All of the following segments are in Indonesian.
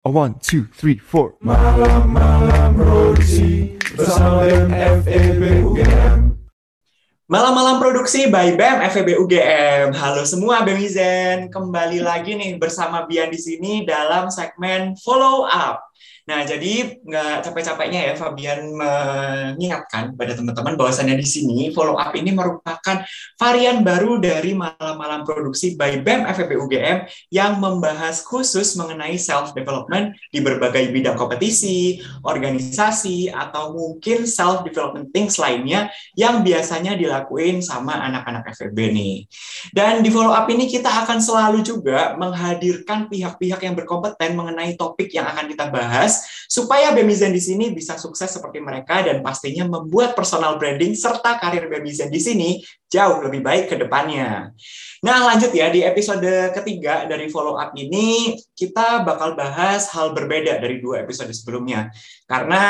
A one, two, three, four. Malam-malam produksi bersama BEM FEB UGM. Malam-malam produksi by BEM FEB UGM. Halo semua BEMizen, kembali lagi nih bersama Bian di sini dalam segmen follow up. Nah, jadi nggak capek-capeknya ya Fabian mengingatkan pada teman-teman bahwasannya di sini follow up ini merupakan varian baru dari malam-malam produksi by BEM FEB UGM yang membahas khusus mengenai self development di berbagai bidang kompetisi, organisasi, atau mungkin self development things lainnya yang biasanya dilakuin sama anak-anak FEB nih. Dan di follow up ini kita akan selalu juga menghadirkan pihak-pihak yang berkompeten mengenai topik yang akan kita bahas supaya Bemizen di sini bisa sukses seperti mereka dan pastinya membuat personal branding serta karir Bemizen di sini jauh lebih baik ke depannya. Nah, lanjut ya di episode ketiga dari follow up ini kita bakal bahas hal berbeda dari dua episode sebelumnya. Karena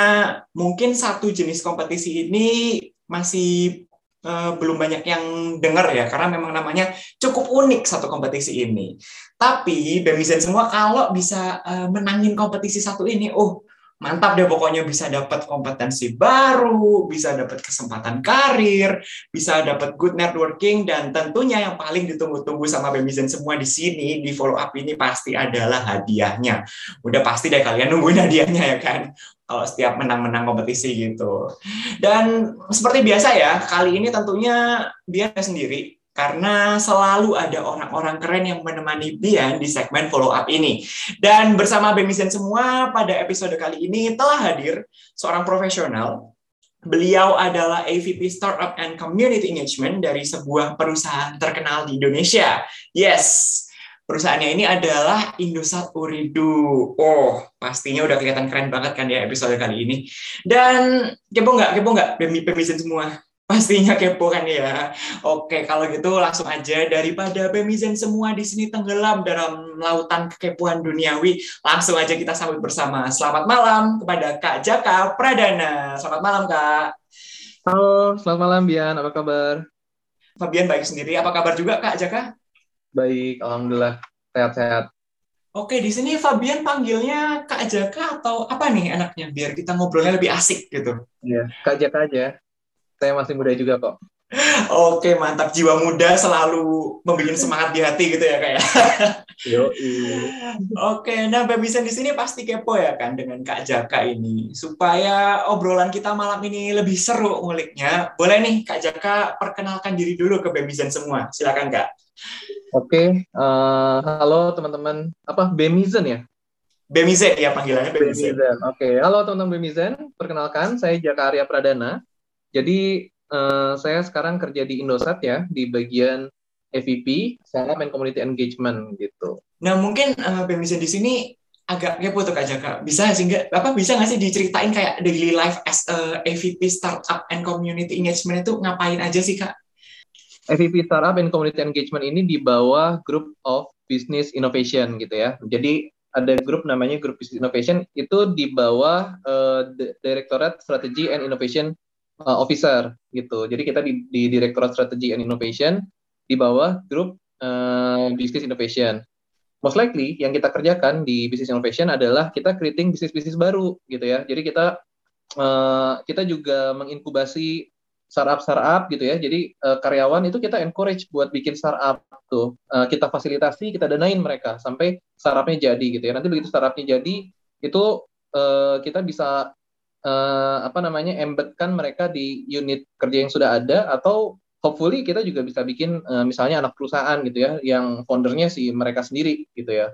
mungkin satu jenis kompetisi ini masih uh, belum banyak yang dengar ya karena memang namanya cukup unik satu kompetisi ini. Tapi Bemizen semua kalau bisa uh, menangin kompetisi satu ini, oh mantap deh pokoknya bisa dapat kompetensi baru, bisa dapat kesempatan karir, bisa dapat good networking dan tentunya yang paling ditunggu-tunggu sama Bemizen semua di sini di follow up ini pasti adalah hadiahnya. Udah pasti deh kalian nungguin hadiahnya ya kan kalau setiap menang-menang kompetisi gitu. Dan seperti biasa ya, kali ini tentunya dia sendiri karena selalu ada orang-orang keren yang menemani Bian di segmen follow up ini. Dan bersama Bemisen semua pada episode kali ini telah hadir seorang profesional. Beliau adalah AVP Startup and Community Engagement dari sebuah perusahaan terkenal di Indonesia. Yes, Perusahaannya ini adalah Indosat Uridu. Oh, pastinya udah kelihatan keren banget kan ya episode kali ini. Dan kepo nggak? Kepo nggak? Pemimpin semua. Pastinya kepo kan ya. Oke, kalau gitu langsung aja daripada Bemizen semua di sini tenggelam dalam lautan kekepuan duniawi, langsung aja kita sambut bersama. Selamat malam kepada Kak Jaka Pradana. Selamat malam, Kak. Halo, selamat malam Bian. Apa kabar? Fabian baik sendiri. Apa kabar juga Kak Jaka? Baik, alhamdulillah sehat-sehat. Oke, di sini Fabian panggilnya Kak Jaka atau apa nih enaknya biar kita ngobrolnya lebih asik gitu. Iya, Kak Jaka aja. Saya masih muda juga kok. Oke, mantap. Jiwa muda selalu membuat semangat di hati gitu ya, kayak. Yo, Oke, nah Babisen di sini pasti kepo ya kan dengan Kak Jaka ini. Supaya obrolan kita malam ini lebih seru nguliknya. Boleh nih Kak Jaka perkenalkan diri dulu ke Babisen semua. Silakan Kak. Oke, uh, halo teman-teman. Apa Bemizen ya? Bemizen ya panggilannya Bemizen. Bemizen. Oke, halo teman-teman Bemizen. Perkenalkan, saya Jaka Arya Pradana. Jadi uh, saya sekarang kerja di Indosat ya di bagian EVP, Startup and Community Engagement gitu. Nah mungkin uh, Bemizen di sini agak kepo tuh Kak Jaka. Bisa sehingga apa bisa nggak sih diceritain kayak daily life as a EVP Startup and Community Engagement itu ngapain aja sih Kak? FVP Startup and Community Engagement ini di bawah Group of Business Innovation gitu ya. Jadi ada grup namanya Group Business Innovation itu di bawah uh, Directorate Strategy and Innovation uh, Officer gitu. Jadi kita di, di Directorate Strategy and Innovation di bawah Group uh, Business Innovation. Most likely yang kita kerjakan di Business Innovation adalah kita creating bisnis-bisnis baru gitu ya. Jadi kita uh, kita juga menginkubasi startup startup gitu ya. Jadi uh, karyawan itu kita encourage buat bikin startup tuh. Uh, kita fasilitasi, kita danain mereka sampai startupnya jadi gitu ya. Nanti begitu startupnya jadi itu uh, kita bisa uh, apa namanya embedkan mereka di unit kerja yang sudah ada atau hopefully kita juga bisa bikin uh, misalnya anak perusahaan gitu ya yang foundernya si mereka sendiri gitu ya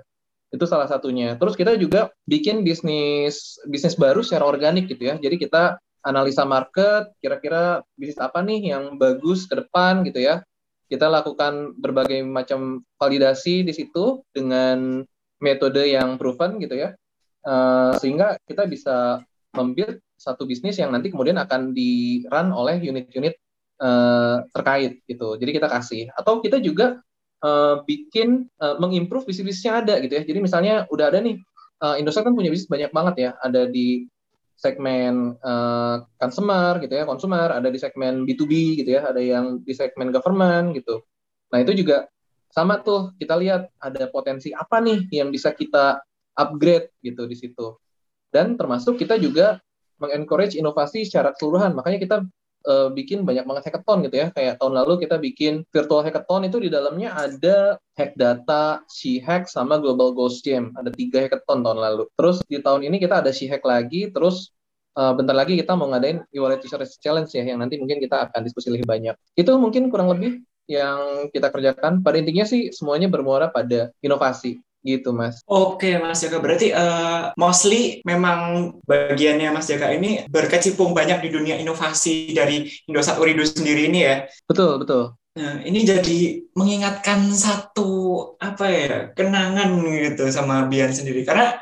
itu salah satunya terus kita juga bikin bisnis bisnis baru secara organik gitu ya jadi kita analisa market, kira-kira bisnis apa nih yang bagus ke depan gitu ya. Kita lakukan berbagai macam validasi di situ dengan metode yang proven gitu ya. Uh, sehingga kita bisa membuild satu bisnis yang nanti kemudian akan di run oleh unit-unit uh, terkait gitu. Jadi kita kasih atau kita juga uh, bikin uh, mengimprove bisnis-bisnis yang ada gitu ya. Jadi misalnya udah ada nih uh, Indosat kan punya bisnis banyak banget ya, ada di segmen uh, consumer gitu ya, konsumer, ada di segmen B2B gitu ya, ada yang di segmen government gitu. Nah, itu juga sama tuh kita lihat ada potensi apa nih yang bisa kita upgrade gitu di situ. Dan termasuk kita juga mengencourage inovasi secara keseluruhan. Makanya kita uh, bikin banyak banget hackathon gitu ya. Kayak tahun lalu kita bikin virtual hackathon itu di dalamnya ada hack data, si hack sama global ghost jam. Ada tiga hackathon tahun lalu. Terus di tahun ini kita ada si hack lagi. Terus uh, bentar lagi kita mau ngadain e-wallet research challenge ya yang nanti mungkin kita akan diskusi lebih banyak. Itu mungkin kurang lebih yang kita kerjakan. Pada intinya sih semuanya bermuara pada inovasi gitu mas. Oke mas Jaka, berarti uh, mostly memang bagiannya mas Jaka ini berkecimpung banyak di dunia inovasi dari Indosat Uridu sendiri ini ya? Betul betul. Nah, ini jadi mengingatkan satu apa ya kenangan gitu sama Bian sendiri karena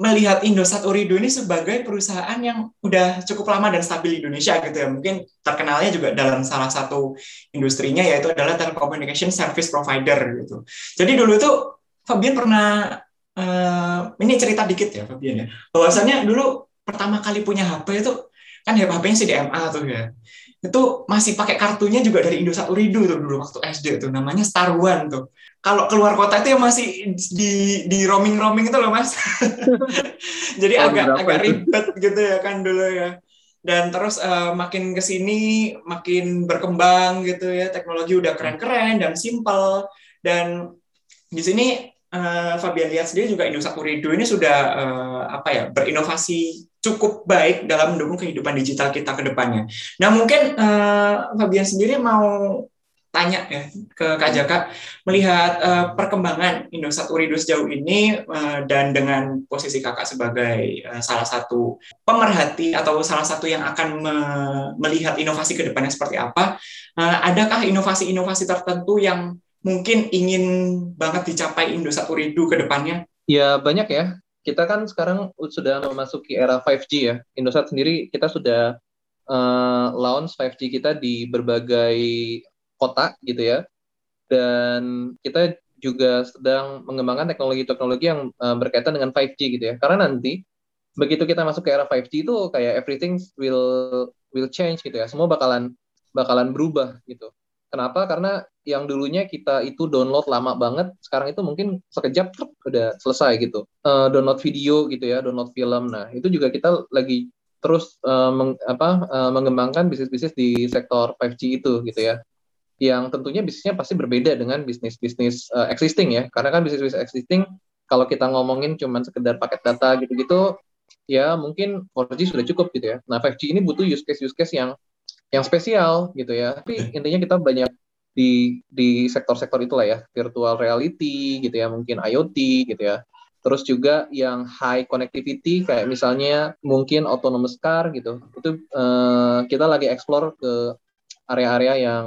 melihat Indosat Uridu ini sebagai perusahaan yang udah cukup lama dan stabil di Indonesia gitu ya. Mungkin terkenalnya juga dalam salah satu industrinya yaitu adalah telecommunication service provider gitu. Jadi dulu tuh Fabian pernah uh, ini cerita dikit ya Fabian ya. Bahwasannya dulu pertama kali punya HP itu kan ya HP-nya CDMA tuh ya. Itu masih pakai kartunya juga dari Indosat Uridu tuh dulu waktu SD tuh namanya Star One tuh. Kalau keluar kota itu ya masih di di roaming roaming itu loh mas. Jadi oh, agak agak ribet gitu ya kan dulu ya dan terus uh, makin ke sini makin berkembang gitu ya teknologi udah keren-keren dan simple dan di sini uh, Fabian lihat sendiri juga Indosat Uridu ini sudah uh, apa ya berinovasi cukup baik dalam mendukung kehidupan digital kita ke depannya. Nah mungkin uh, Fabian sendiri mau tanya ya ke Kak Jaka melihat uh, perkembangan Indosat Uridu sejauh ini uh, dan dengan posisi kakak sebagai uh, salah satu pemerhati atau salah satu yang akan me melihat inovasi ke depannya seperti apa, uh, adakah inovasi-inovasi tertentu yang mungkin ingin banget dicapai Indosat Uridu ke depannya? Ya banyak ya. Kita kan sekarang sudah memasuki era 5G ya. Indosat sendiri kita sudah uh, launch 5G kita di berbagai kota gitu ya. Dan kita juga sedang mengembangkan teknologi-teknologi yang uh, berkaitan dengan 5G gitu ya. Karena nanti begitu kita masuk ke era 5G itu kayak everything will will change gitu ya. Semua bakalan bakalan berubah gitu. Kenapa? Karena yang dulunya kita itu download lama banget, sekarang itu mungkin sekejap truk, udah selesai gitu. Uh, download video gitu ya, download film. Nah, itu juga kita lagi terus uh, meng, apa, uh, mengembangkan bisnis-bisnis di sektor 5G itu gitu ya. Yang tentunya bisnisnya pasti berbeda dengan bisnis-bisnis uh, existing ya. Karena kan bisnis-bisnis existing kalau kita ngomongin cuma sekedar paket data gitu-gitu, ya mungkin 4G sudah cukup gitu ya. Nah, 5G ini butuh use case-use case yang yang spesial gitu ya. Tapi intinya kita banyak di di sektor-sektor itulah ya, virtual reality gitu ya, mungkin IoT gitu ya. Terus juga yang high connectivity kayak misalnya mungkin autonomous car gitu. Itu uh, kita lagi explore ke area-area yang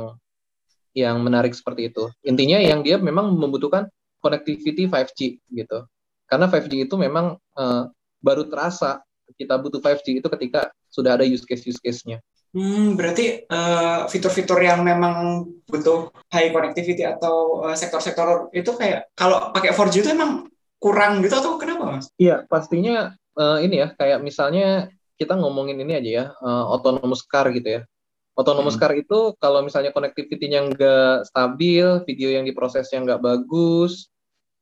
yang menarik seperti itu. Intinya yang dia memang membutuhkan connectivity 5G gitu. Karena 5G itu memang uh, baru terasa kita butuh 5G itu ketika sudah ada use case use case-nya. Hmm, berarti uh, fitur-fitur yang memang butuh high connectivity atau uh, sektor-sektor itu kayak kalau pakai 4G itu emang kurang gitu atau kenapa mas? Iya pastinya uh, ini ya kayak misalnya kita ngomongin ini aja ya uh, autonomous car gitu ya. Autonomous hmm. car itu kalau misalnya connectivity-nya nggak stabil, video yang diprosesnya nggak bagus,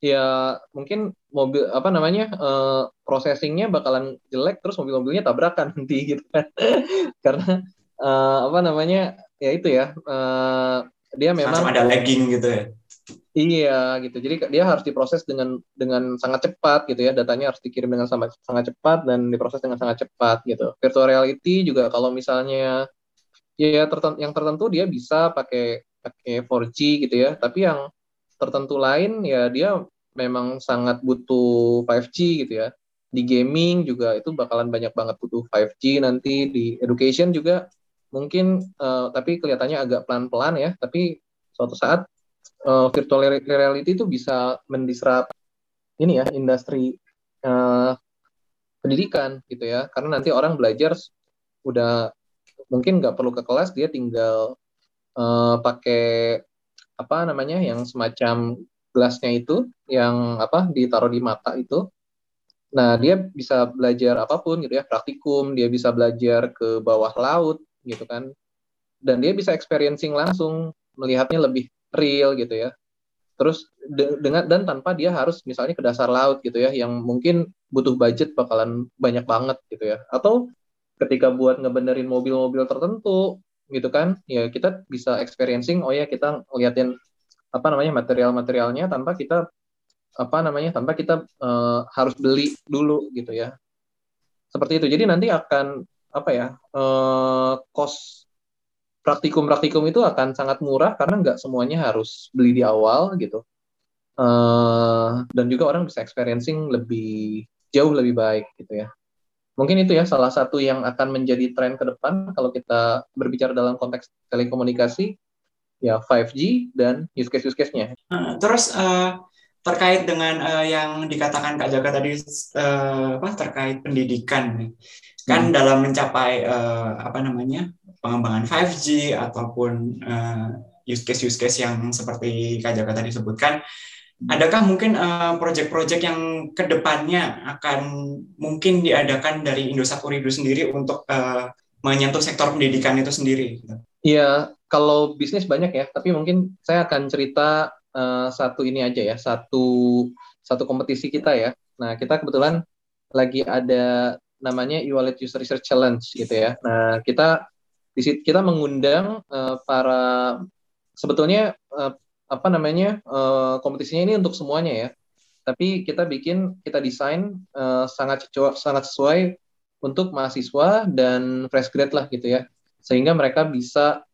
ya mungkin mobil apa namanya uh, processingnya bakalan jelek terus mobil-mobilnya tabrakan nanti gitu kan karena uh, apa namanya ya itu ya uh, dia memang ada lagging gitu ya Iya gitu. Jadi dia harus diproses dengan dengan sangat cepat gitu ya. Datanya harus dikirim dengan sangat sangat cepat dan diproses dengan sangat cepat gitu. Virtual reality juga kalau misalnya ya tertentu, yang tertentu dia bisa pakai pakai 4G gitu ya. Tapi yang tertentu lain ya dia memang sangat butuh 5G gitu ya. Di gaming juga itu bakalan banyak banget butuh 5G nanti di education juga mungkin uh, tapi kelihatannya agak pelan-pelan ya tapi suatu saat uh, virtual reality itu bisa mendisrupt ini ya industri uh, pendidikan gitu ya. Karena nanti orang belajar udah mungkin nggak perlu ke kelas dia tinggal uh, pakai apa namanya yang semacam gelasnya itu yang apa ditaruh di mata itu. Nah dia bisa belajar apa pun gitu ya praktikum dia bisa belajar ke bawah laut gitu kan. Dan dia bisa experiencing langsung melihatnya lebih real gitu ya. Terus de dengan dan tanpa dia harus misalnya ke dasar laut gitu ya yang mungkin butuh budget bakalan banyak banget gitu ya. Atau ketika buat ngebenerin mobil-mobil tertentu gitu kan ya kita bisa experiencing oh ya kita ngeliatin apa namanya material-materialnya tanpa kita apa namanya tanpa kita uh, harus beli dulu gitu ya. Seperti itu. Jadi nanti akan apa ya uh, cost praktikum-praktikum itu akan sangat murah karena nggak semuanya harus beli di awal gitu. Uh, dan juga orang bisa experiencing lebih jauh lebih baik gitu ya. Mungkin itu ya salah satu yang akan menjadi tren ke depan kalau kita berbicara dalam konteks telekomunikasi ya 5G dan use case use case-nya. Terus uh, terkait dengan uh, yang dikatakan Kak Jaga tadi uh, apa terkait pendidikan kan hmm. dalam mencapai uh, apa namanya pengembangan 5G ataupun uh, use case use case yang seperti Kak Jaga tadi sebutkan adakah mungkin proyek-proyek uh, yang ke depannya akan mungkin diadakan dari Indosat Uridu sendiri untuk uh, menyentuh sektor pendidikan itu sendiri? Iya, kalau bisnis banyak ya, tapi mungkin saya akan cerita uh, satu ini aja ya, satu satu kompetisi kita ya. Nah, kita kebetulan lagi ada namanya e-wallet user research challenge gitu ya. Nah, kita di situ kita mengundang uh, para sebetulnya uh, apa namanya uh, kompetisinya ini untuk semuanya ya. Tapi kita bikin kita desain uh, sangat sangat sesuai untuk mahasiswa dan fresh grad lah gitu ya. Sehingga mereka bisa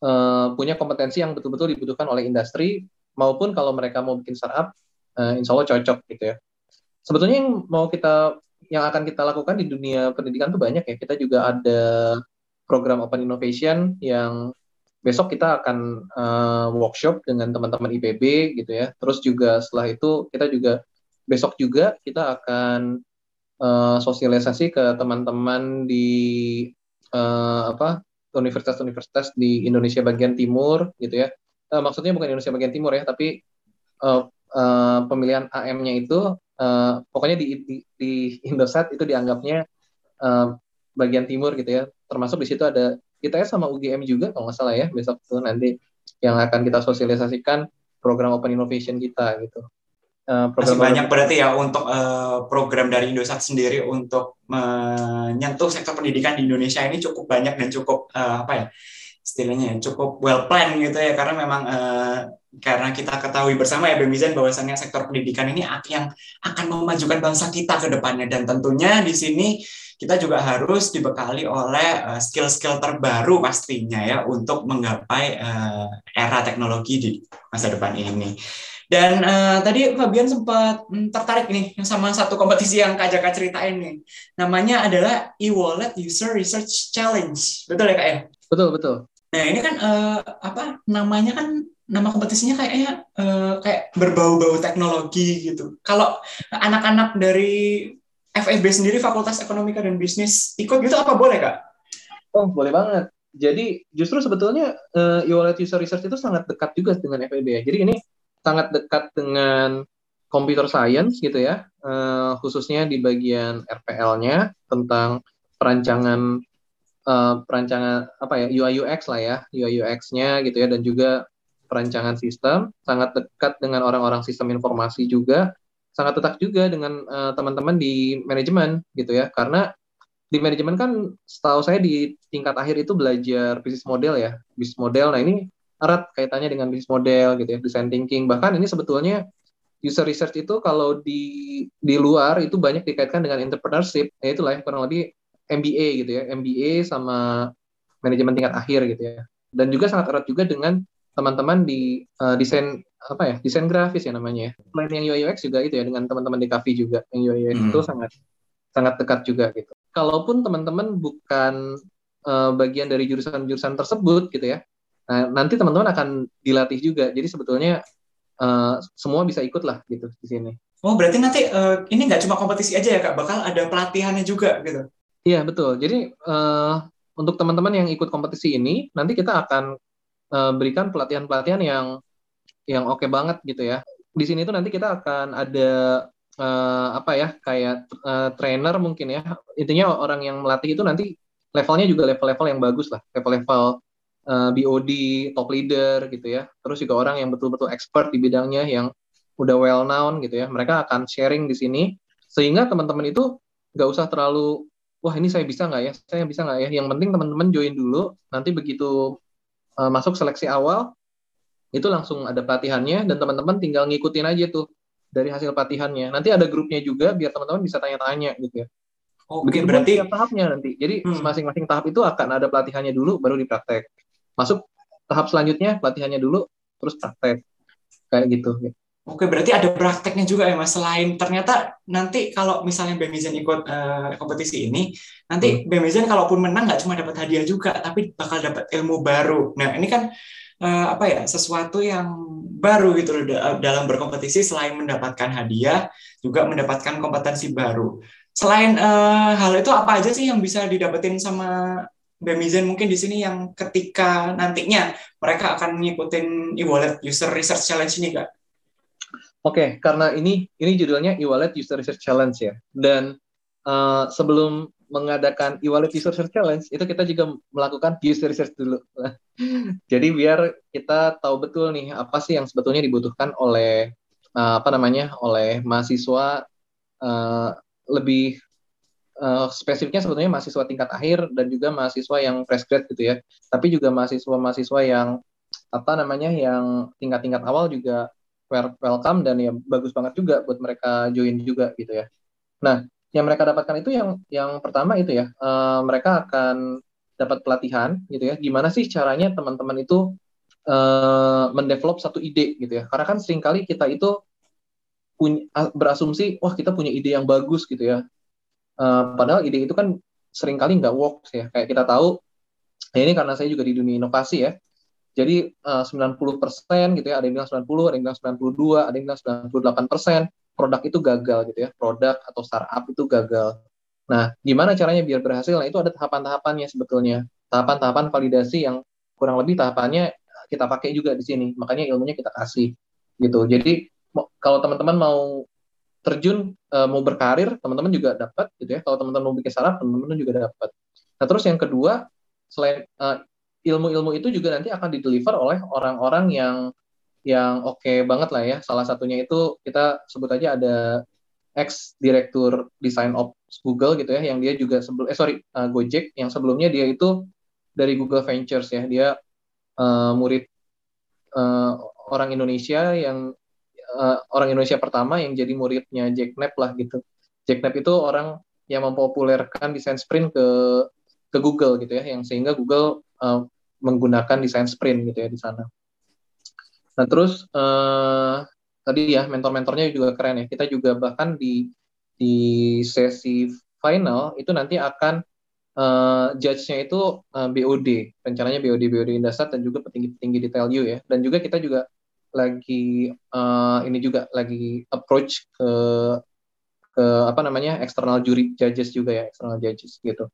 uh, punya kompetensi yang betul-betul dibutuhkan oleh industri maupun kalau mereka mau bikin startup, uh, insya Allah cocok gitu ya. Sebetulnya yang mau kita yang akan kita lakukan di dunia pendidikan tuh banyak ya. Kita juga ada program Open Innovation yang besok kita akan uh, workshop dengan teman-teman IPB gitu ya. Terus juga setelah itu kita juga besok juga kita akan uh, sosialisasi ke teman-teman di uh, apa universitas-universitas di Indonesia bagian timur gitu ya uh, maksudnya bukan Indonesia bagian timur ya, tapi uh, uh, pemilihan AM-nya itu uh, pokoknya di, di, di Indosat itu dianggapnya uh, bagian timur gitu ya. Termasuk di situ ada ITS sama UGM juga kalau nggak salah ya besok tuh nanti yang akan kita sosialisasikan program Open Innovation kita gitu. Uh, Masih banyak berarti ya untuk uh, program dari Indosat sendiri untuk menyentuh sektor pendidikan di Indonesia ini cukup banyak dan cukup uh, apa ya istilahnya ya, cukup well plan gitu ya karena memang uh, karena kita ketahui bersama ya Bemizan bahwasannya sektor pendidikan ini yang akan memajukan bangsa kita ke depannya dan tentunya di sini kita juga harus dibekali oleh uh, skill-skill terbaru pastinya ya untuk menggapai uh, era teknologi di masa depan ini. Dan uh, tadi Fabian sempat hmm, tertarik nih sama satu kompetisi yang Kak Jaka ceritain nih. Namanya adalah e-wallet user research challenge. Betul ya Kak ya? Betul, betul. Nah ini kan uh, apa namanya kan nama kompetisinya kayaknya uh, kayak berbau-bau teknologi gitu. Kalau anak-anak dari FEB sendiri Fakultas Ekonomika dan Bisnis ikut gitu apa boleh kak? Oh boleh banget. Jadi justru sebetulnya uh, e-wallet user research itu sangat dekat juga dengan FEB ya. Jadi ini sangat dekat dengan computer science gitu ya, uh, khususnya di bagian RPL-nya tentang perancangan uh, perancangan apa ya UI UX lah ya UI UX-nya gitu ya dan juga perancangan sistem sangat dekat dengan orang-orang sistem informasi juga sangat dekat juga dengan uh, teman-teman di manajemen gitu ya. Karena di manajemen kan setahu saya di tingkat akhir itu belajar bisnis model ya bisnis model. Nah ini erat kaitannya dengan bisnis model gitu ya design thinking. Bahkan ini sebetulnya user research itu kalau di di luar itu banyak dikaitkan dengan entrepreneurship ya itulah yang kurang lebih MBA gitu ya, MBA sama manajemen tingkat akhir gitu ya. Dan juga sangat erat juga dengan teman-teman di uh, desain apa ya, desain grafis ya namanya ya. Selain yang UI UX juga itu ya dengan teman-teman di Kavi juga yang UI UX hmm. itu sangat sangat dekat juga gitu. Kalaupun teman-teman bukan uh, bagian dari jurusan-jurusan tersebut gitu ya, nah, nanti teman-teman akan dilatih juga. Jadi sebetulnya uh, semua bisa ikut lah gitu di sini. Oh berarti nanti uh, ini nggak cuma kompetisi aja ya kak, bakal ada pelatihannya juga gitu? Iya betul. Jadi uh, untuk teman-teman yang ikut kompetisi ini, nanti kita akan uh, berikan pelatihan-pelatihan yang yang oke okay banget gitu ya. Di sini tuh nanti kita akan ada uh, apa ya kayak uh, trainer mungkin ya. Intinya orang yang melatih itu nanti levelnya juga level-level yang bagus lah, level-level uh, BOD, top leader gitu ya. Terus juga orang yang betul-betul expert di bidangnya yang udah well known gitu ya. Mereka akan sharing di sini sehingga teman-teman itu nggak usah terlalu wah ini saya bisa nggak ya, saya bisa nggak ya. Yang penting teman-teman join dulu. Nanti begitu uh, masuk seleksi awal itu langsung ada pelatihannya dan teman-teman tinggal ngikutin aja tuh dari hasil pelatihannya. Nanti ada grupnya juga biar teman-teman bisa tanya-tanya gitu ya. Oh, Begitu berarti tahapnya nanti. Jadi hmm. masing-masing tahap itu akan ada pelatihannya dulu baru dipraktek masuk tahap selanjutnya pelatihannya dulu terus praktek kayak gitu Oke, berarti ada prakteknya juga ya Mas. Selain ternyata nanti kalau misalnya Bemizen ikut uh, kompetisi ini, nanti hmm. Bemizen kalaupun menang nggak cuma dapat hadiah juga, tapi bakal dapat ilmu baru. Nah, ini kan uh, apa ya? Sesuatu yang baru gitu loh dalam berkompetisi selain mendapatkan hadiah, juga mendapatkan kompetensi baru. Selain uh, hal itu apa aja sih yang bisa didapetin sama Bemizen mungkin di sini yang ketika nantinya mereka akan ngikutin e-wallet user research challenge ini kak? Oke, okay, karena ini ini judulnya e-wallet user research challenge ya. Dan uh, sebelum mengadakan e-wallet user research challenge itu kita juga melakukan user research dulu. Jadi biar kita tahu betul nih apa sih yang sebetulnya dibutuhkan oleh uh, apa namanya oleh mahasiswa uh, lebih uh, spesifiknya sebetulnya mahasiswa tingkat akhir dan juga mahasiswa yang fresh grad gitu ya. Tapi juga mahasiswa-mahasiswa yang apa namanya yang tingkat-tingkat awal juga welcome dan ya bagus banget juga buat mereka join juga gitu ya. Nah, yang mereka dapatkan itu yang yang pertama itu ya, uh, mereka akan dapat pelatihan gitu ya. Gimana sih caranya teman-teman itu uh, mendevelop satu ide gitu ya. Karena kan sering kali kita itu punya berasumsi, wah kita punya ide yang bagus gitu ya. Uh, padahal ide itu kan sering kali nggak works ya. Kayak kita tahu, ya ini karena saya juga di dunia inovasi ya. Jadi uh, 90% gitu ya, ada yang bilang 90, ada yang bilang 92, ada yang bilang 98% produk itu gagal gitu ya. Produk atau startup itu gagal. Nah, gimana caranya biar berhasil? Nah, itu ada tahapan-tahapannya sebetulnya. Tahapan-tahapan validasi yang kurang lebih tahapannya kita pakai juga di sini. Makanya ilmunya kita kasih gitu. Jadi kalau teman-teman mau terjun uh, mau berkarir teman-teman juga dapat gitu ya kalau teman-teman mau bikin startup teman-teman juga dapat nah terus yang kedua selain uh, ilmu-ilmu itu juga nanti akan dideliver oleh orang-orang yang yang oke okay banget lah ya salah satunya itu kita sebut aja ada ex direktur design of Google gitu ya yang dia juga sebelum eh sorry uh, Gojek yang sebelumnya dia itu dari Google Ventures ya dia uh, murid uh, orang Indonesia yang uh, orang Indonesia pertama yang jadi muridnya Jack Knapp lah gitu. Jack Knapp itu orang yang mempopulerkan desain sprint ke ke Google gitu ya, yang sehingga Google uh, menggunakan desain sprint gitu ya di sana. Nah terus uh, tadi ya mentor-mentornya juga keren ya. Kita juga bahkan di di sesi final itu nanti akan uh, judge-nya itu uh, BOD, rencananya BOD BOD Indosat dan juga petinggi-petinggi di TLU ya. Dan juga kita juga lagi uh, ini juga lagi approach ke ke apa namanya external jury judges juga ya external judges gitu.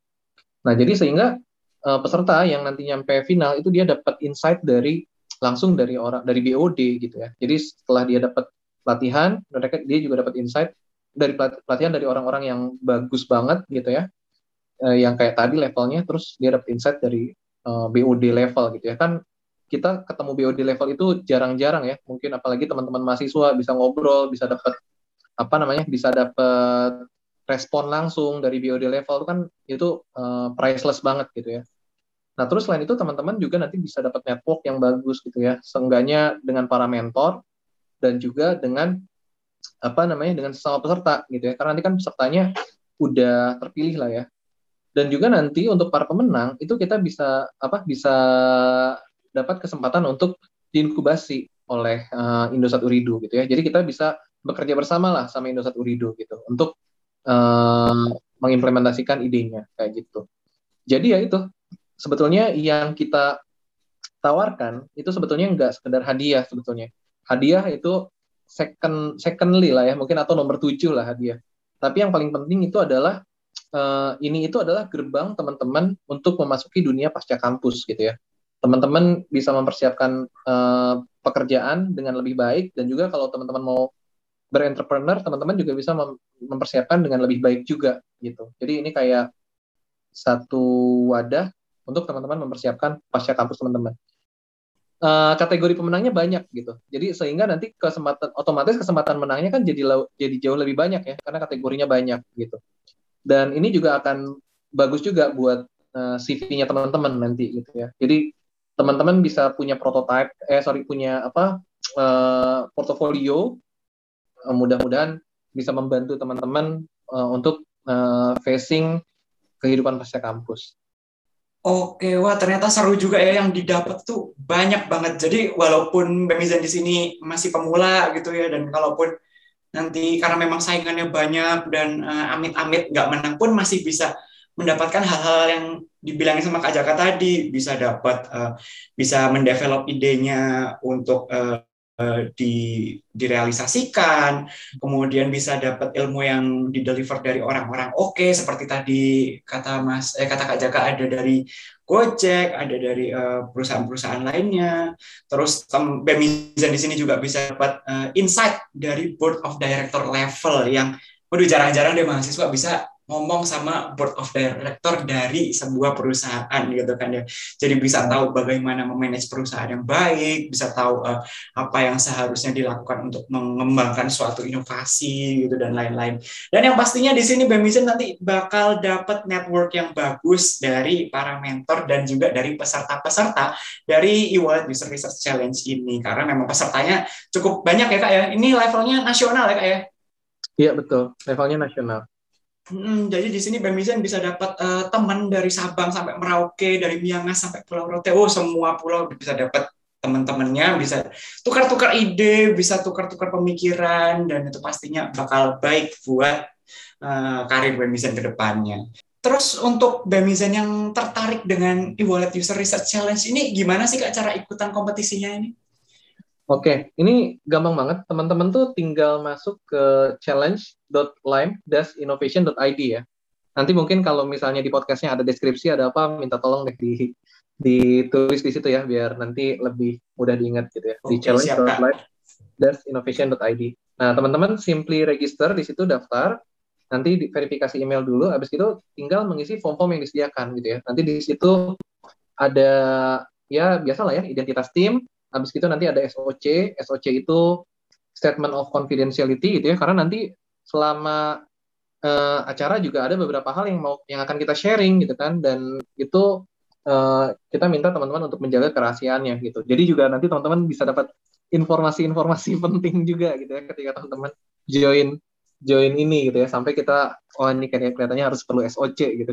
Nah jadi sehingga uh, peserta yang nanti nyampe final itu dia dapat insight dari langsung dari orang dari BOD gitu ya. Jadi setelah dia dapat pelatihan, mereka dia juga dapat insight dari pelatihan dari orang-orang yang bagus banget gitu ya, uh, yang kayak tadi levelnya, terus dia dapat insight dari uh, BOD level gitu ya kan kita ketemu BOD level itu jarang-jarang ya. Mungkin apalagi teman-teman mahasiswa bisa ngobrol, bisa dapat apa namanya, bisa dapat respon langsung dari BOD level itu kan itu uh, priceless banget gitu ya. Nah, terus selain itu teman-teman juga nanti bisa dapat network yang bagus gitu ya. Seenggaknya dengan para mentor dan juga dengan apa namanya dengan sesama peserta gitu ya. Karena nanti kan pesertanya udah terpilih lah ya. Dan juga nanti untuk para pemenang itu kita bisa apa bisa dapat kesempatan untuk diinkubasi oleh uh, Indosat Uridu gitu ya. Jadi kita bisa bekerja bersama lah sama Indosat Uridu gitu untuk uh, mengimplementasikan idenya kayak gitu. Jadi ya itu sebetulnya yang kita tawarkan itu sebetulnya nggak sekedar hadiah sebetulnya. Hadiah itu second secondly lah ya mungkin atau nomor tujuh lah hadiah. Tapi yang paling penting itu adalah uh, ini itu adalah gerbang teman-teman untuk memasuki dunia pasca kampus gitu ya teman-teman bisa mempersiapkan uh, pekerjaan dengan lebih baik dan juga kalau teman-teman mau berentrepreneur teman-teman juga bisa mem mempersiapkan dengan lebih baik juga gitu jadi ini kayak satu wadah untuk teman-teman mempersiapkan pasca kampus teman-teman. Uh, kategori pemenangnya banyak gitu. Jadi sehingga nanti kesempatan otomatis kesempatan menangnya kan jadi jadi jauh lebih banyak ya karena kategorinya banyak gitu. Dan ini juga akan bagus juga buat uh, CV-nya teman-teman nanti gitu ya. Jadi teman-teman bisa punya prototype eh sorry punya apa uh, portofolio uh, mudah-mudahan bisa membantu teman-teman uh, untuk uh, facing kehidupan pasca kampus. Oke, wah ternyata seru juga ya yang didapat tuh banyak banget. Jadi walaupun Bemizan di sini masih pemula gitu ya, dan kalaupun nanti karena memang saingannya banyak dan uh, amit-amit nggak menang pun masih bisa mendapatkan hal-hal yang dibilangin sama Kak Jaka tadi, bisa dapat uh, bisa mendevelop idenya untuk uh, di, direalisasikan, kemudian bisa dapat ilmu yang dideliver dari orang-orang oke okay, seperti tadi kata Mas eh kata Kak Jaka ada dari Gojek, ada dari uh, perusahaan-perusahaan lainnya. Terus Bemizan di sini juga bisa dapat uh, insight dari board of director level yang waduh jarang-jarang deh mahasiswa bisa ngomong sama board of director dari sebuah perusahaan gitu kan ya. Jadi bisa tahu bagaimana memanage perusahaan yang baik, bisa tahu uh, apa yang seharusnya dilakukan untuk mengembangkan suatu inovasi gitu dan lain-lain. Dan yang pastinya di sini Bemisen nanti bakal dapat network yang bagus dari para mentor dan juga dari peserta-peserta dari e-wallet user research challenge ini karena memang pesertanya cukup banyak ya Kak ya. Ini levelnya nasional ya Kak ya. Iya betul, levelnya nasional. Hmm, jadi di sini Bemizan bisa dapat uh, teman dari Sabang sampai Merauke, dari Miangas sampai Pulau Rote. Oh, semua pulau bisa dapat teman-temannya, bisa tukar-tukar ide, bisa tukar-tukar pemikiran, dan itu pastinya bakal baik buat uh, karir Bemizan ke depannya. Terus untuk Bemizan yang tertarik dengan e-wallet user research challenge ini, gimana sih Kak cara ikutan kompetisinya ini? Oke, ini gampang banget. Teman-teman tuh tinggal masuk ke challenge.lime-innovation.id ya. Nanti mungkin kalau misalnya di podcastnya ada deskripsi, ada apa, minta tolong deh di ditulis di situ ya, biar nanti lebih mudah diingat gitu ya. Di challenge.lime-innovation.id. Nah, teman-teman simply register di situ daftar, nanti verifikasi email dulu, habis itu tinggal mengisi form-form yang disediakan gitu ya. Nanti di situ ada ya biasa lah ya identitas tim, Habis itu nanti ada SOC. SOC itu statement of confidentiality gitu ya. Karena nanti selama uh, acara juga ada beberapa hal yang mau yang akan kita sharing gitu kan dan itu uh, kita minta teman-teman untuk menjaga kerahasiaannya gitu. Jadi juga nanti teman-teman bisa dapat informasi-informasi penting juga gitu ya ketika teman-teman join join ini gitu ya sampai kita oh ini kelihatannya harus perlu SOC gitu.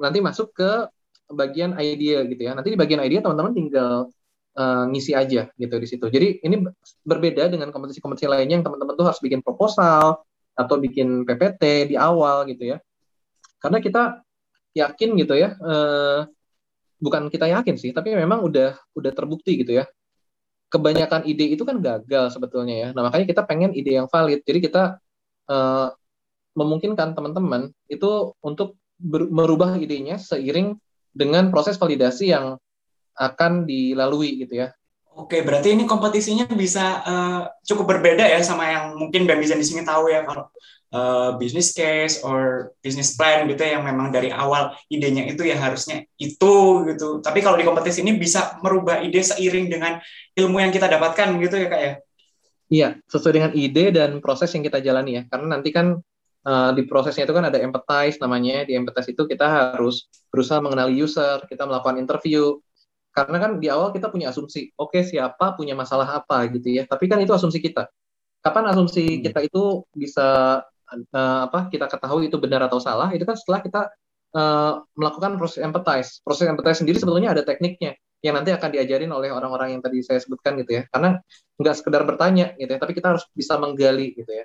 Nanti masuk ke bagian idea gitu ya. Nanti di bagian idea teman-teman tinggal uh, ngisi aja gitu di situ. Jadi ini berbeda dengan kompetisi-kompetisi lainnya yang teman-teman tuh harus bikin proposal atau bikin PPT di awal gitu ya. Karena kita yakin gitu ya, uh, bukan kita yakin sih, tapi memang udah udah terbukti gitu ya. Kebanyakan ide itu kan gagal sebetulnya ya. Nah makanya kita pengen ide yang valid. Jadi kita uh, memungkinkan teman-teman itu untuk merubah idenya seiring dengan proses validasi yang akan dilalui gitu ya. Oke, berarti ini kompetisinya bisa uh, cukup berbeda ya sama yang mungkin Bizan di sini tahu ya kalau uh, business case or business plan gitu ya, yang memang dari awal idenya itu ya harusnya itu gitu. Tapi kalau di kompetisi ini bisa merubah ide seiring dengan ilmu yang kita dapatkan gitu ya kak ya. Iya, sesuai dengan ide dan proses yang kita jalani ya. Karena nanti kan uh, di prosesnya itu kan ada empathize namanya. Di empathize itu kita harus berusaha mengenali user, kita melakukan interview, karena kan di awal kita punya asumsi, oke okay, siapa punya masalah apa gitu ya. Tapi kan itu asumsi kita. Kapan asumsi hmm. kita itu bisa uh, apa kita ketahui itu benar atau salah? Itu kan setelah kita uh, melakukan proses empathize. Proses empathize sendiri sebetulnya ada tekniknya yang nanti akan diajarin oleh orang-orang yang tadi saya sebutkan gitu ya. Karena nggak sekedar bertanya gitu ya, tapi kita harus bisa menggali gitu ya.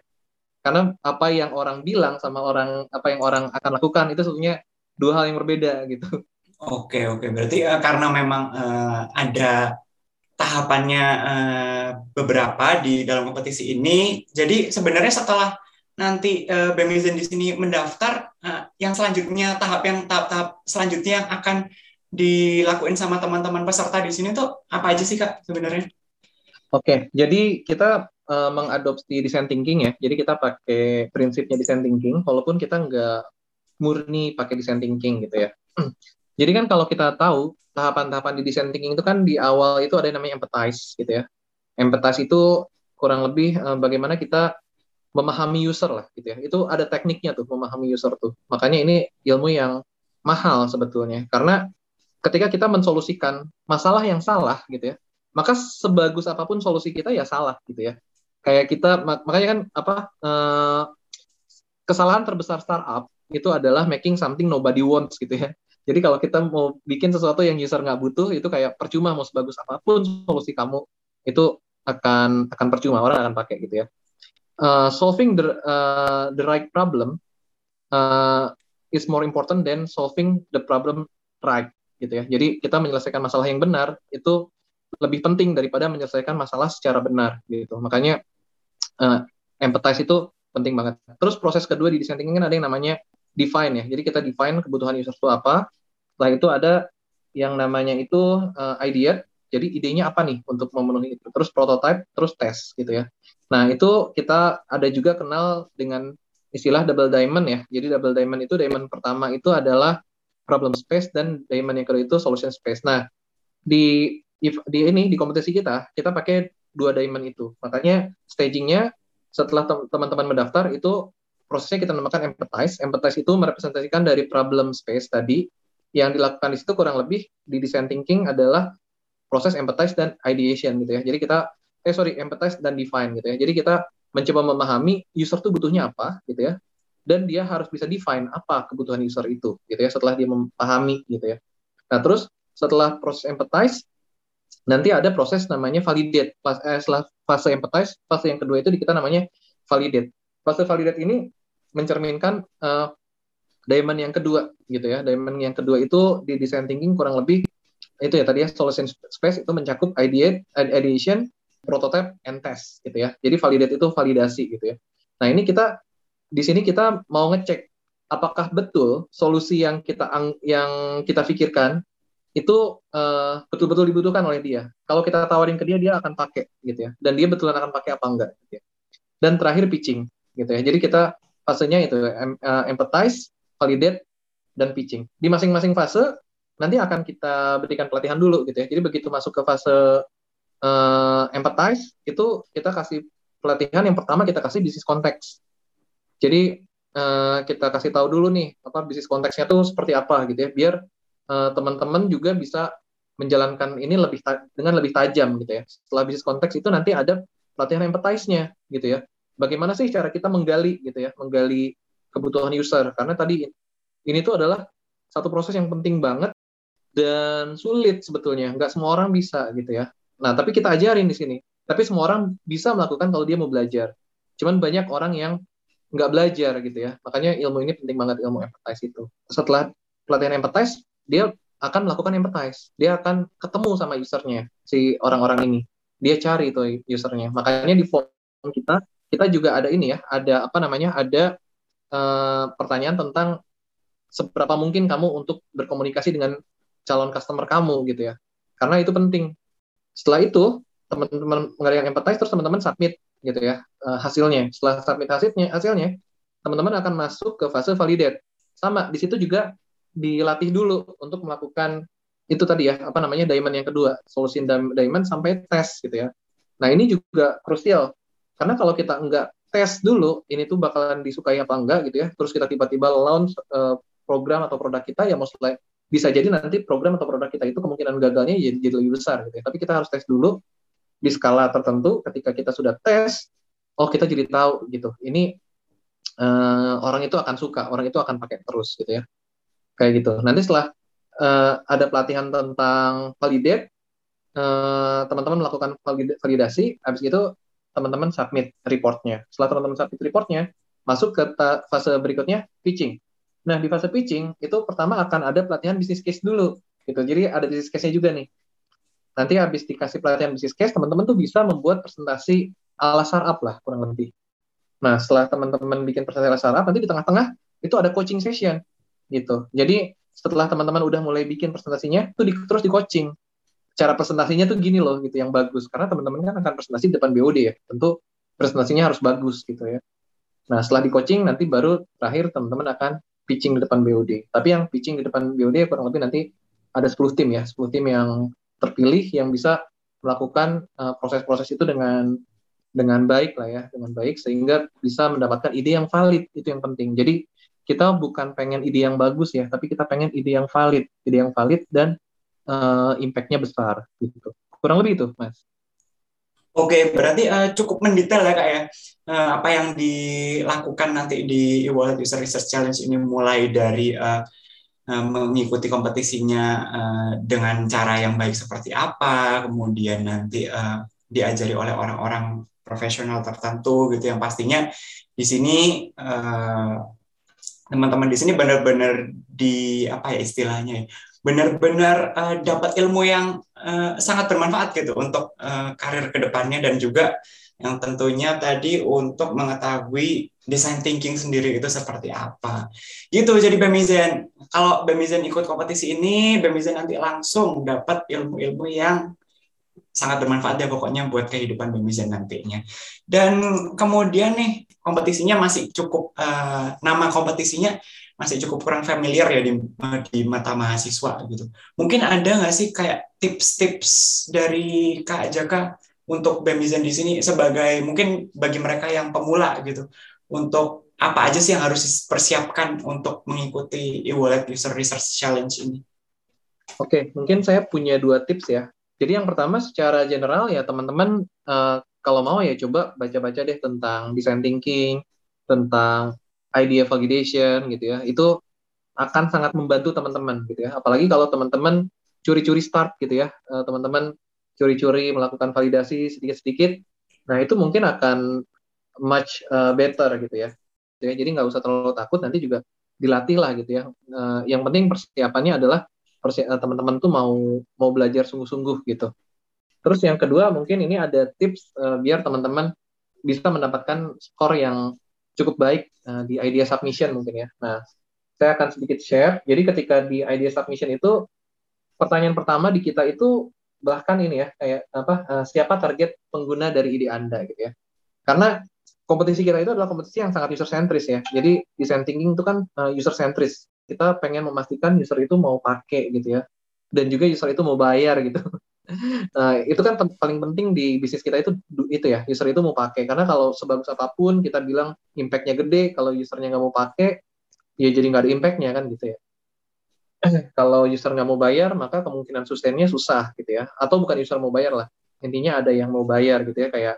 Karena apa yang orang bilang sama orang apa yang orang akan lakukan itu sebetulnya dua hal yang berbeda gitu. Oke oke berarti uh, karena memang uh, ada tahapannya uh, beberapa di dalam kompetisi ini. Jadi sebenarnya setelah nanti uh, Bemizen di sini mendaftar, uh, yang selanjutnya tahap yang tahap-tahap selanjutnya yang akan dilakuin sama teman-teman peserta di sini tuh apa aja sih kak sebenarnya? Oke, jadi kita uh, mengadopsi design thinking ya. Jadi kita pakai prinsipnya design thinking, walaupun kita nggak murni pakai design thinking gitu ya. Jadi kan kalau kita tahu tahapan-tahapan di design thinking itu kan di awal itu ada yang namanya empathize gitu ya. Empathize itu kurang lebih uh, bagaimana kita memahami user lah gitu ya. Itu ada tekniknya tuh memahami user tuh. Makanya ini ilmu yang mahal sebetulnya karena ketika kita mensolusikan masalah yang salah gitu ya, maka sebagus apa pun solusi kita ya salah gitu ya. Kayak kita makanya kan apa uh, kesalahan terbesar startup itu adalah making something nobody wants gitu ya. Jadi kalau kita mau bikin sesuatu yang user nggak butuh, itu kayak percuma mau sebagus apa pun solusi kamu itu akan akan percuma orang akan pakai gitu ya. Uh, solving the uh, the right problem uh, is more important than solving the problem right gitu ya. Jadi kita menyelesaikan masalah yang benar itu lebih penting daripada menyelesaikan masalah secara benar gitu. Makanya uh, empathize itu penting banget. Terus proses kedua di design thinking kan ada yang namanya define ya. Jadi kita define kebutuhan user itu apa. Setelah itu ada yang namanya itu uh, idea. Jadi idenya apa nih untuk memenuhi itu. Terus prototype, terus tes gitu ya. Nah itu kita ada juga kenal dengan istilah double diamond ya. Jadi double diamond itu diamond pertama itu adalah problem space dan diamond yang kedua itu solution space. Nah di di ini di kompetisi kita kita pakai dua diamond itu. Makanya stagingnya setelah teman-teman mendaftar itu prosesnya kita namakan empathize. Empathize itu merepresentasikan dari problem space tadi yang dilakukan di situ kurang lebih di design thinking adalah proses empathize dan ideation gitu ya. Jadi kita eh sorry empathize dan define gitu ya. Jadi kita mencoba memahami user tuh butuhnya apa gitu ya. Dan dia harus bisa define apa kebutuhan user itu gitu ya setelah dia memahami gitu ya. Nah, terus setelah proses empathize nanti ada proses namanya validate. Pas, eh, setelah fase empathize, fase yang kedua itu kita namanya validate fase validate ini mencerminkan uh, diamond yang kedua gitu ya. Diamond yang kedua itu di design thinking kurang lebih itu ya tadi ya solution space itu mencakup ideate, ideation, prototype, and test gitu ya. Jadi validate itu validasi gitu ya. Nah ini kita di sini kita mau ngecek apakah betul solusi yang kita yang kita pikirkan itu uh, betul-betul dibutuhkan oleh dia. Kalau kita tawarin ke dia, dia akan pakai gitu ya. Dan dia betulan akan pakai apa enggak. Gitu ya. Dan terakhir pitching gitu ya. Jadi kita fasenya itu uh, empathize, validate, dan pitching. Di masing-masing fase nanti akan kita berikan pelatihan dulu gitu ya. Jadi begitu masuk ke fase uh, empathize itu kita kasih pelatihan yang pertama kita kasih bisnis konteks. Jadi uh, kita kasih tahu dulu nih apa bisnis konteksnya tuh seperti apa gitu ya biar uh, teman-teman juga bisa menjalankan ini lebih dengan lebih tajam gitu ya. Setelah bisnis konteks itu nanti ada pelatihan empathize-nya gitu ya bagaimana sih cara kita menggali gitu ya, menggali kebutuhan user karena tadi ini tuh adalah satu proses yang penting banget dan sulit sebetulnya, nggak semua orang bisa gitu ya. Nah, tapi kita ajarin di sini. Tapi semua orang bisa melakukan kalau dia mau belajar. Cuman banyak orang yang nggak belajar gitu ya. Makanya ilmu ini penting banget ilmu empathize itu. Setelah pelatihan empathize, dia akan melakukan empathize. Dia akan ketemu sama usernya, si orang-orang ini. Dia cari tuh usernya. Makanya di form kita kita juga ada ini ya, ada apa namanya, ada uh, pertanyaan tentang seberapa mungkin kamu untuk berkomunikasi dengan calon customer kamu gitu ya. Karena itu penting. Setelah itu, teman-teman mengerjakan empathize terus teman-teman submit gitu ya uh, hasilnya. Setelah submit hasilnya, hasilnya teman-teman akan masuk ke fase validate. Sama di situ juga dilatih dulu untuk melakukan itu tadi ya apa namanya diamond yang kedua solusi diamond sampai tes gitu ya. Nah ini juga krusial karena kalau kita enggak tes dulu, ini tuh bakalan disukai apa enggak gitu ya. Terus kita tiba-tiba launch uh, program atau produk kita, ya mostly bisa jadi nanti program atau produk kita itu kemungkinan gagalnya jadi, jadi lebih besar gitu ya. Tapi kita harus tes dulu di skala tertentu. Ketika kita sudah tes, oh kita jadi tahu gitu. Ini uh, orang itu akan suka, orang itu akan pakai terus gitu ya. Kayak gitu. Nanti setelah uh, ada pelatihan tentang validate, teman-teman uh, melakukan validasi, habis itu teman-teman submit reportnya. Setelah teman-teman submit reportnya, masuk ke fase berikutnya pitching. Nah di fase pitching itu pertama akan ada pelatihan bisnis case dulu, gitu. Jadi ada bisnis case-nya juga nih. Nanti habis dikasih pelatihan bisnis case, teman-teman tuh bisa membuat presentasi ala startup lah kurang lebih. Nah setelah teman-teman bikin presentasi ala startup, nanti di tengah-tengah itu ada coaching session, gitu. Jadi setelah teman-teman udah mulai bikin presentasinya, itu di, terus di coaching cara presentasinya tuh gini loh gitu yang bagus. Karena teman-teman kan akan presentasi depan BOD ya. Tentu presentasinya harus bagus gitu ya. Nah setelah di coaching nanti baru terakhir teman-teman akan pitching di depan BOD. Tapi yang pitching di depan BOD kurang lebih nanti ada 10 tim ya, 10 tim yang terpilih yang bisa melakukan eh, proses-proses itu dengan dengan baik lah ya, dengan baik sehingga bisa mendapatkan ide yang valid. Itu yang penting. Jadi kita bukan pengen ide yang bagus ya, tapi kita pengen ide yang valid, ide yang valid dan uh, impact-nya besar gitu. Kurang lebih itu, Mas. Oke, berarti uh, cukup mendetail ya kak ya. Uh, apa yang dilakukan nanti di e-wallet user research challenge ini mulai dari uh, uh, mengikuti kompetisinya uh, dengan cara yang baik seperti apa, kemudian nanti uh, diajari oleh orang-orang profesional tertentu gitu yang pastinya di sini uh, teman-teman di sini benar-benar di apa ya istilahnya ya, benar-benar uh, dapat ilmu yang uh, sangat bermanfaat gitu untuk uh, karir ke depannya dan juga yang tentunya tadi untuk mengetahui design thinking sendiri itu seperti apa. Gitu jadi Bemizen. Kalau Bemizen ikut kompetisi ini, Bemizen nanti langsung dapat ilmu-ilmu yang sangat bermanfaat ya pokoknya buat kehidupan Bemizen nantinya. Dan kemudian nih kompetisinya masih cukup uh, nama kompetisinya masih cukup kurang familiar ya di, di mata mahasiswa gitu. Mungkin ada nggak sih kayak tips-tips dari Kak Jaka untuk Bemizen di sini sebagai mungkin bagi mereka yang pemula gitu untuk apa aja sih yang harus dipersiapkan untuk mengikuti e-wallet user research challenge ini? Oke, mungkin saya punya dua tips ya. Jadi yang pertama secara general ya teman-teman uh, kalau mau ya coba baca-baca deh tentang design thinking, tentang idea validation gitu ya. Itu akan sangat membantu teman-teman gitu ya. Apalagi kalau teman-teman curi-curi start gitu ya. Eh, teman-teman curi-curi melakukan validasi sedikit-sedikit nah itu mungkin akan much uh, better gitu ya. Jadi nggak usah terlalu takut nanti juga dilatih lah gitu ya. Uh, yang penting persiapannya adalah teman-teman tuh mau mau belajar sungguh-sungguh gitu. Terus yang kedua mungkin ini ada tips biar teman-teman bisa mendapatkan skor yang cukup baik uh, di idea submission mungkin ya. Nah, saya akan sedikit share. Jadi ketika di idea submission itu pertanyaan pertama di kita itu bahkan ini ya kayak apa uh, siapa target pengguna dari ide Anda gitu ya. Karena kompetisi kita itu adalah kompetisi yang sangat user centris ya. Jadi design thinking itu kan uh, user centris. Kita pengen memastikan user itu mau pakai gitu ya. Dan juga user itu mau bayar gitu. Nah, itu kan paling penting di bisnis kita itu itu ya, user itu mau pakai. Karena kalau sebagus apa pun kita bilang impact-nya gede, kalau usernya nggak mau pakai, ya jadi nggak ada impact-nya kan gitu ya. kalau user nggak mau bayar, maka kemungkinan sustainnya susah gitu ya. Atau bukan user mau bayar lah, intinya ada yang mau bayar gitu ya, kayak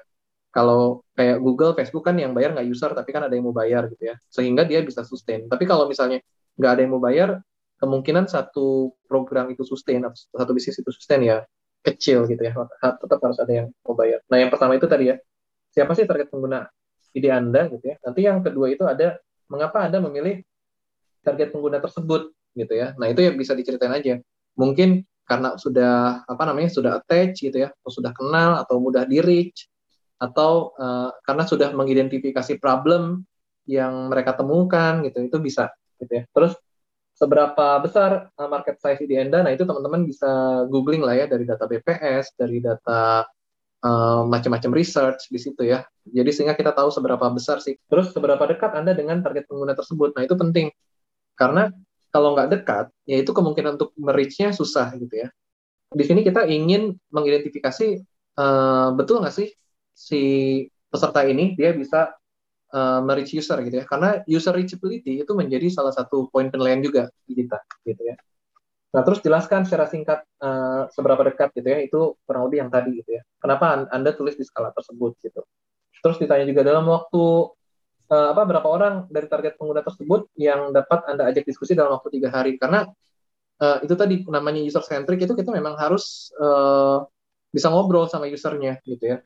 kalau kayak Google, Facebook kan yang bayar nggak user, tapi kan ada yang mau bayar gitu ya, sehingga dia bisa sustain. Tapi kalau misalnya nggak ada yang mau bayar, kemungkinan satu program itu sustain satu bisnis itu sustain ya kecil gitu ya. Tetap harus ada yang mau bayar. Nah yang pertama itu tadi ya. Siapa sih target pengguna ide anda gitu ya? Nanti yang kedua itu ada mengapa anda memilih target pengguna tersebut gitu ya? Nah itu ya bisa diceritain aja. Mungkin karena sudah apa namanya sudah attach gitu ya atau sudah kenal atau mudah di reach atau uh, karena sudah mengidentifikasi problem yang mereka temukan gitu itu bisa gitu ya. Terus seberapa besar uh, market size di Enda, nah itu teman-teman bisa googling lah ya dari data BPS, dari data uh, macam-macam research di situ ya. Jadi sehingga kita tahu seberapa besar sih. Terus seberapa dekat Anda dengan target pengguna tersebut. Nah itu penting karena kalau nggak dekat, ya itu kemungkinan untuk merich-nya susah gitu ya. Di sini kita ingin mengidentifikasi uh, betul nggak sih si peserta ini dia bisa uh, user gitu ya. Karena user reachability itu menjadi salah satu poin penilaian juga di kita gitu ya. Nah terus jelaskan secara singkat uh, seberapa dekat gitu ya itu kurang lebih yang tadi gitu ya. Kenapa anda tulis di skala tersebut gitu. Terus ditanya juga dalam waktu uh, apa berapa orang dari target pengguna tersebut yang dapat anda ajak diskusi dalam waktu tiga hari? Karena uh, itu tadi namanya user centric itu kita memang harus uh, bisa ngobrol sama usernya gitu ya.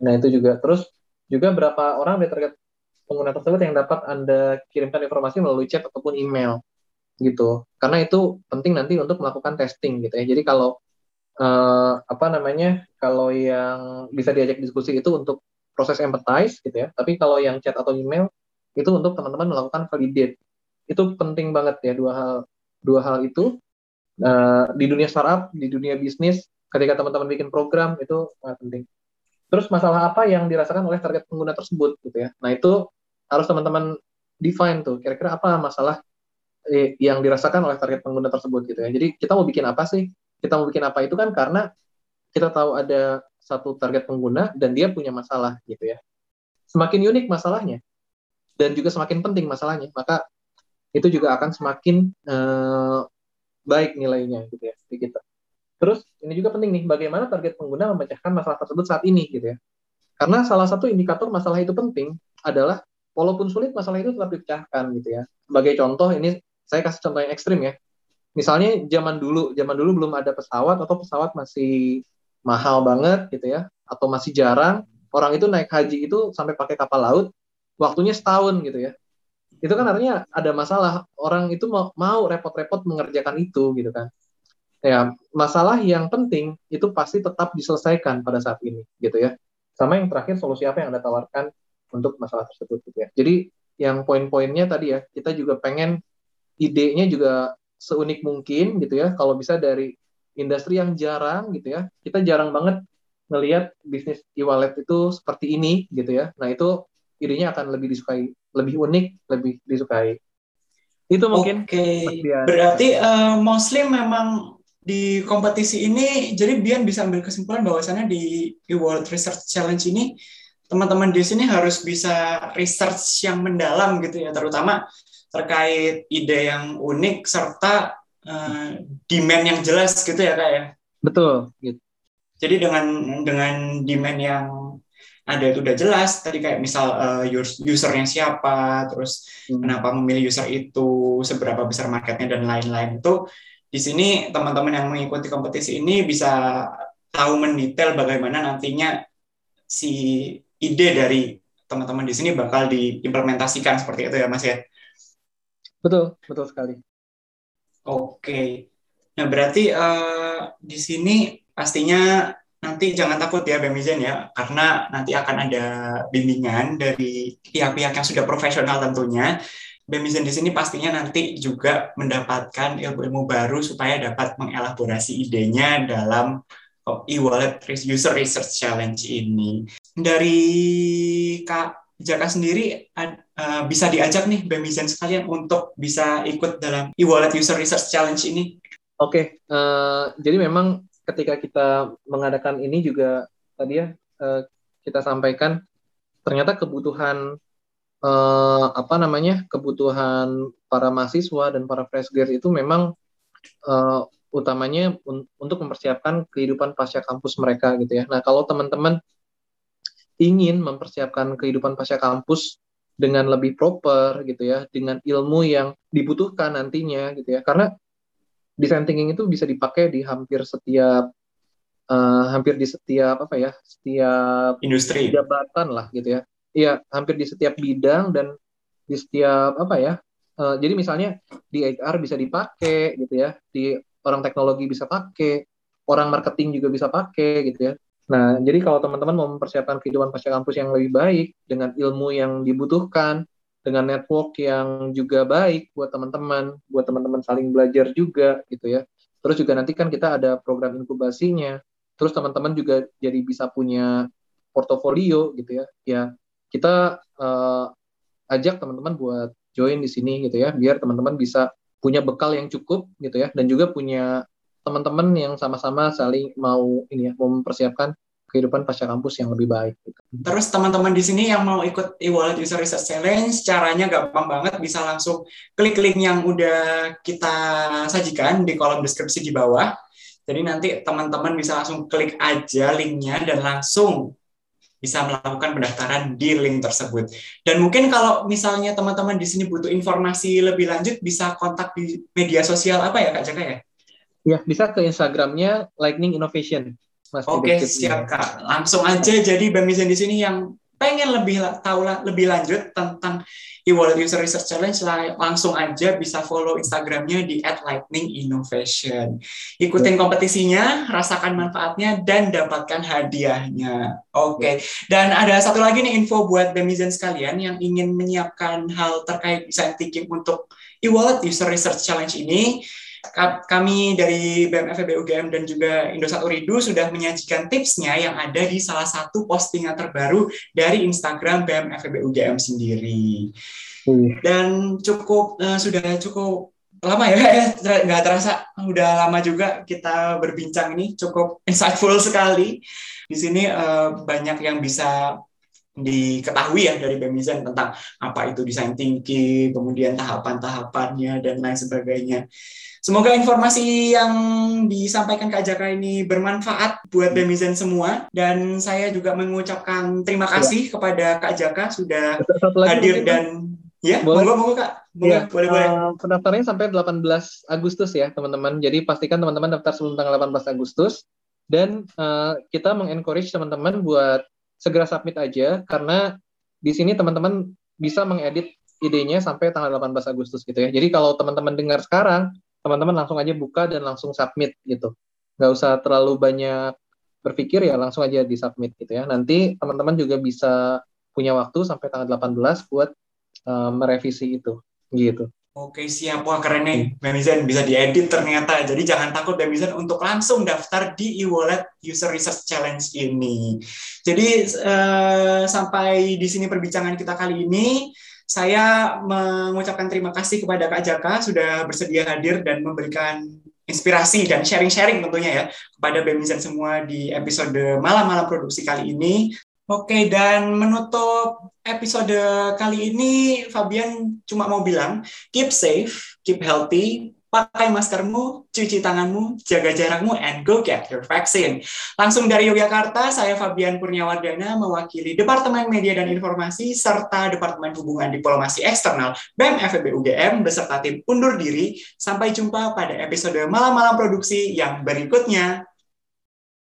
Nah itu juga. Terus juga berapa orang dari target pengguna tersebut yang dapat Anda kirimkan informasi melalui chat ataupun email gitu. Karena itu penting nanti untuk melakukan testing gitu ya. Jadi kalau uh, apa namanya? Kalau yang bisa diajak diskusi itu untuk proses empathize gitu ya. Tapi kalau yang chat atau email itu untuk teman-teman melakukan validate. Itu penting banget ya dua hal dua hal itu uh, di dunia startup, di dunia bisnis ketika teman-teman bikin program itu sangat penting. Terus masalah apa yang dirasakan oleh target pengguna tersebut gitu ya. Nah, itu harus teman-teman define tuh kira-kira apa masalah eh, yang dirasakan oleh target pengguna tersebut gitu ya. Jadi kita mau bikin apa sih? Kita mau bikin apa itu kan karena kita tahu ada satu target pengguna dan dia punya masalah gitu ya. Semakin unik masalahnya dan juga semakin penting masalahnya, maka itu juga akan semakin eh, baik nilainya gitu ya di kita. Terus ini juga penting nih bagaimana target pengguna memecahkan masalah tersebut saat ini gitu ya. Karena salah satu indikator masalah itu penting adalah walaupun sulit masalah itu tetap dipecahkan gitu ya. Sebagai contoh ini saya kasih contoh yang ekstrim ya. Misalnya zaman dulu, zaman dulu belum ada pesawat atau pesawat masih mahal banget gitu ya, atau masih jarang. Orang itu naik haji itu sampai pakai kapal laut, waktunya setahun gitu ya. Itu kan artinya ada masalah. Orang itu mau repot-repot mengerjakan itu gitu kan. Ya, masalah yang penting itu pasti tetap diselesaikan pada saat ini gitu ya. Sama yang terakhir solusi apa yang Anda tawarkan untuk masalah tersebut gitu ya. Jadi yang poin-poinnya tadi ya, kita juga pengen idenya juga seunik mungkin gitu ya. Kalau bisa dari industri yang jarang gitu ya. Kita jarang banget ngelihat bisnis e-wallet itu seperti ini gitu ya. Nah, itu idenya akan lebih disukai, lebih unik, lebih disukai. Itu mungkin. Oke. Okay. Berarti uh, mostly memang di kompetisi ini jadi Bian bisa ambil kesimpulan bahwasannya di e-wallet research challenge ini teman-teman di sini harus bisa research yang mendalam gitu ya terutama terkait ide yang unik serta uh, demand yang jelas gitu ya kak ya betul gitu. jadi dengan dengan demand yang ada itu udah jelas tadi kayak misal uh, usernya siapa terus hmm. kenapa memilih user itu seberapa besar marketnya dan lain-lain itu di sini teman-teman yang mengikuti kompetisi ini bisa tahu mendetail bagaimana nantinya si ide dari teman-teman di sini bakal diimplementasikan seperti itu ya Mas ya. Betul, betul sekali. Oke. Nah, berarti uh, di sini pastinya nanti jangan takut ya Bemizen ya, karena nanti akan ada bimbingan dari pihak-pihak yang sudah profesional tentunya. Bemizen di sini pastinya nanti juga mendapatkan ilmu-ilmu baru supaya dapat mengelaborasi idenya dalam e-wallet user research challenge ini. Dari Kak Jaka sendiri uh, bisa diajak nih Bemizen sekalian untuk bisa ikut dalam e-wallet user research challenge ini. Oke, uh, eh, jadi memang ketika kita mengadakan ini juga tadi ya uh, kita sampaikan ternyata kebutuhan uh, apa namanya kebutuhan para mahasiswa dan para fresh grad itu memang uh, utamanya un untuk mempersiapkan kehidupan pasca kampus mereka gitu ya. Nah kalau teman-teman ingin mempersiapkan kehidupan pasca kampus dengan lebih proper gitu ya, dengan ilmu yang dibutuhkan nantinya gitu ya. Karena design thinking itu bisa dipakai di hampir setiap uh, hampir di setiap apa ya, setiap industri jabatan lah gitu ya. Iya, hampir di setiap bidang dan di setiap apa ya. Uh, jadi misalnya di HR bisa dipakai gitu ya, di orang teknologi bisa pakai, orang marketing juga bisa pakai gitu ya. Nah, jadi kalau teman-teman mau mempersiapkan kehidupan pasca kampus yang lebih baik dengan ilmu yang dibutuhkan, dengan network yang juga baik buat teman-teman, buat teman-teman saling belajar juga gitu ya. Terus juga nanti kan kita ada program inkubasinya. Terus teman-teman juga jadi bisa punya portofolio gitu ya. Ya, kita uh, ajak teman-teman buat join di sini gitu ya, biar teman-teman bisa punya bekal yang cukup gitu ya dan juga punya teman-teman yang sama-sama saling mau ini ya mau mempersiapkan kehidupan pasca kampus yang lebih baik. Gitu. Terus teman-teman di sini yang mau ikut e-wallet user research challenge, caranya gampang banget, bisa langsung klik link yang udah kita sajikan di kolom deskripsi di bawah. Jadi nanti teman-teman bisa langsung klik aja linknya dan langsung bisa melakukan pendaftaran di link tersebut. Dan mungkin kalau misalnya teman-teman di sini butuh informasi lebih lanjut, bisa kontak di media sosial apa ya Kak Jaka ya? Ya, bisa ke Instagramnya Lightning Innovation. Mas Oke, siap Kak. Langsung aja jadi Bamizen di sini yang pengen lebih tahu lebih lanjut tentang e-wallet user research challenge langsung aja bisa follow Instagramnya di @lightninginnovation. Ikutin kompetisinya, rasakan manfaatnya dan dapatkan hadiahnya. Oke. Okay. Dan ada satu lagi nih info buat Bemizen sekalian yang ingin menyiapkan hal terkait design thinking untuk e-wallet user research challenge ini kami dari BMFB UGM dan juga Indosat Uridu sudah menyajikan tipsnya yang ada di salah satu postingan terbaru dari Instagram BMFB UGM sendiri. Dan cukup uh, sudah cukup lama ya, nggak terasa udah lama juga kita berbincang ini cukup insightful sekali. Di sini uh, banyak yang bisa diketahui ya dari Bemizen tentang apa itu design thinking, kemudian tahapan-tahapannya dan lain sebagainya. Semoga informasi yang disampaikan Kak Jaka ini bermanfaat buat Bemizen semua dan saya juga mengucapkan terima kasih ya. kepada Kak Jaka sudah hadir dan Ya, boleh. monggo monggo Kak. Boleh, ya, boleh, boleh. Uh, pendaftarannya sampai 18 Agustus ya, teman-teman. Jadi pastikan teman-teman daftar sebelum tanggal 18 Agustus dan uh, kita mengencourage teman-teman buat segera submit aja karena di sini teman-teman bisa mengedit idenya sampai tanggal 18 Agustus gitu ya. Jadi kalau teman-teman dengar sekarang, teman-teman langsung aja buka dan langsung submit gitu. Nggak usah terlalu banyak berpikir ya, langsung aja di submit gitu ya. Nanti teman-teman juga bisa punya waktu sampai tanggal 18 buat uh, merevisi itu gitu. Oke siap, wah keren nih Bemizen bisa diedit ternyata. Jadi jangan takut Bemizen untuk langsung daftar di e-wallet User Research Challenge ini. Jadi uh, sampai di sini perbincangan kita kali ini. Saya mengucapkan terima kasih kepada Kak Jaka sudah bersedia hadir dan memberikan inspirasi dan sharing-sharing tentunya ya kepada Bemizen semua di episode malam-malam produksi kali ini. Oke, dan menutup episode kali ini, Fabian cuma mau bilang, keep safe, keep healthy, pakai maskermu, cuci tanganmu, jaga jarakmu, and go get your vaccine. Langsung dari Yogyakarta, saya Fabian Kurniawardana, mewakili Departemen Media dan Informasi, serta Departemen Hubungan Diplomasi Eksternal BEM FEB UGM, beserta tim undur diri. Sampai jumpa pada episode Malam-Malam Produksi yang berikutnya.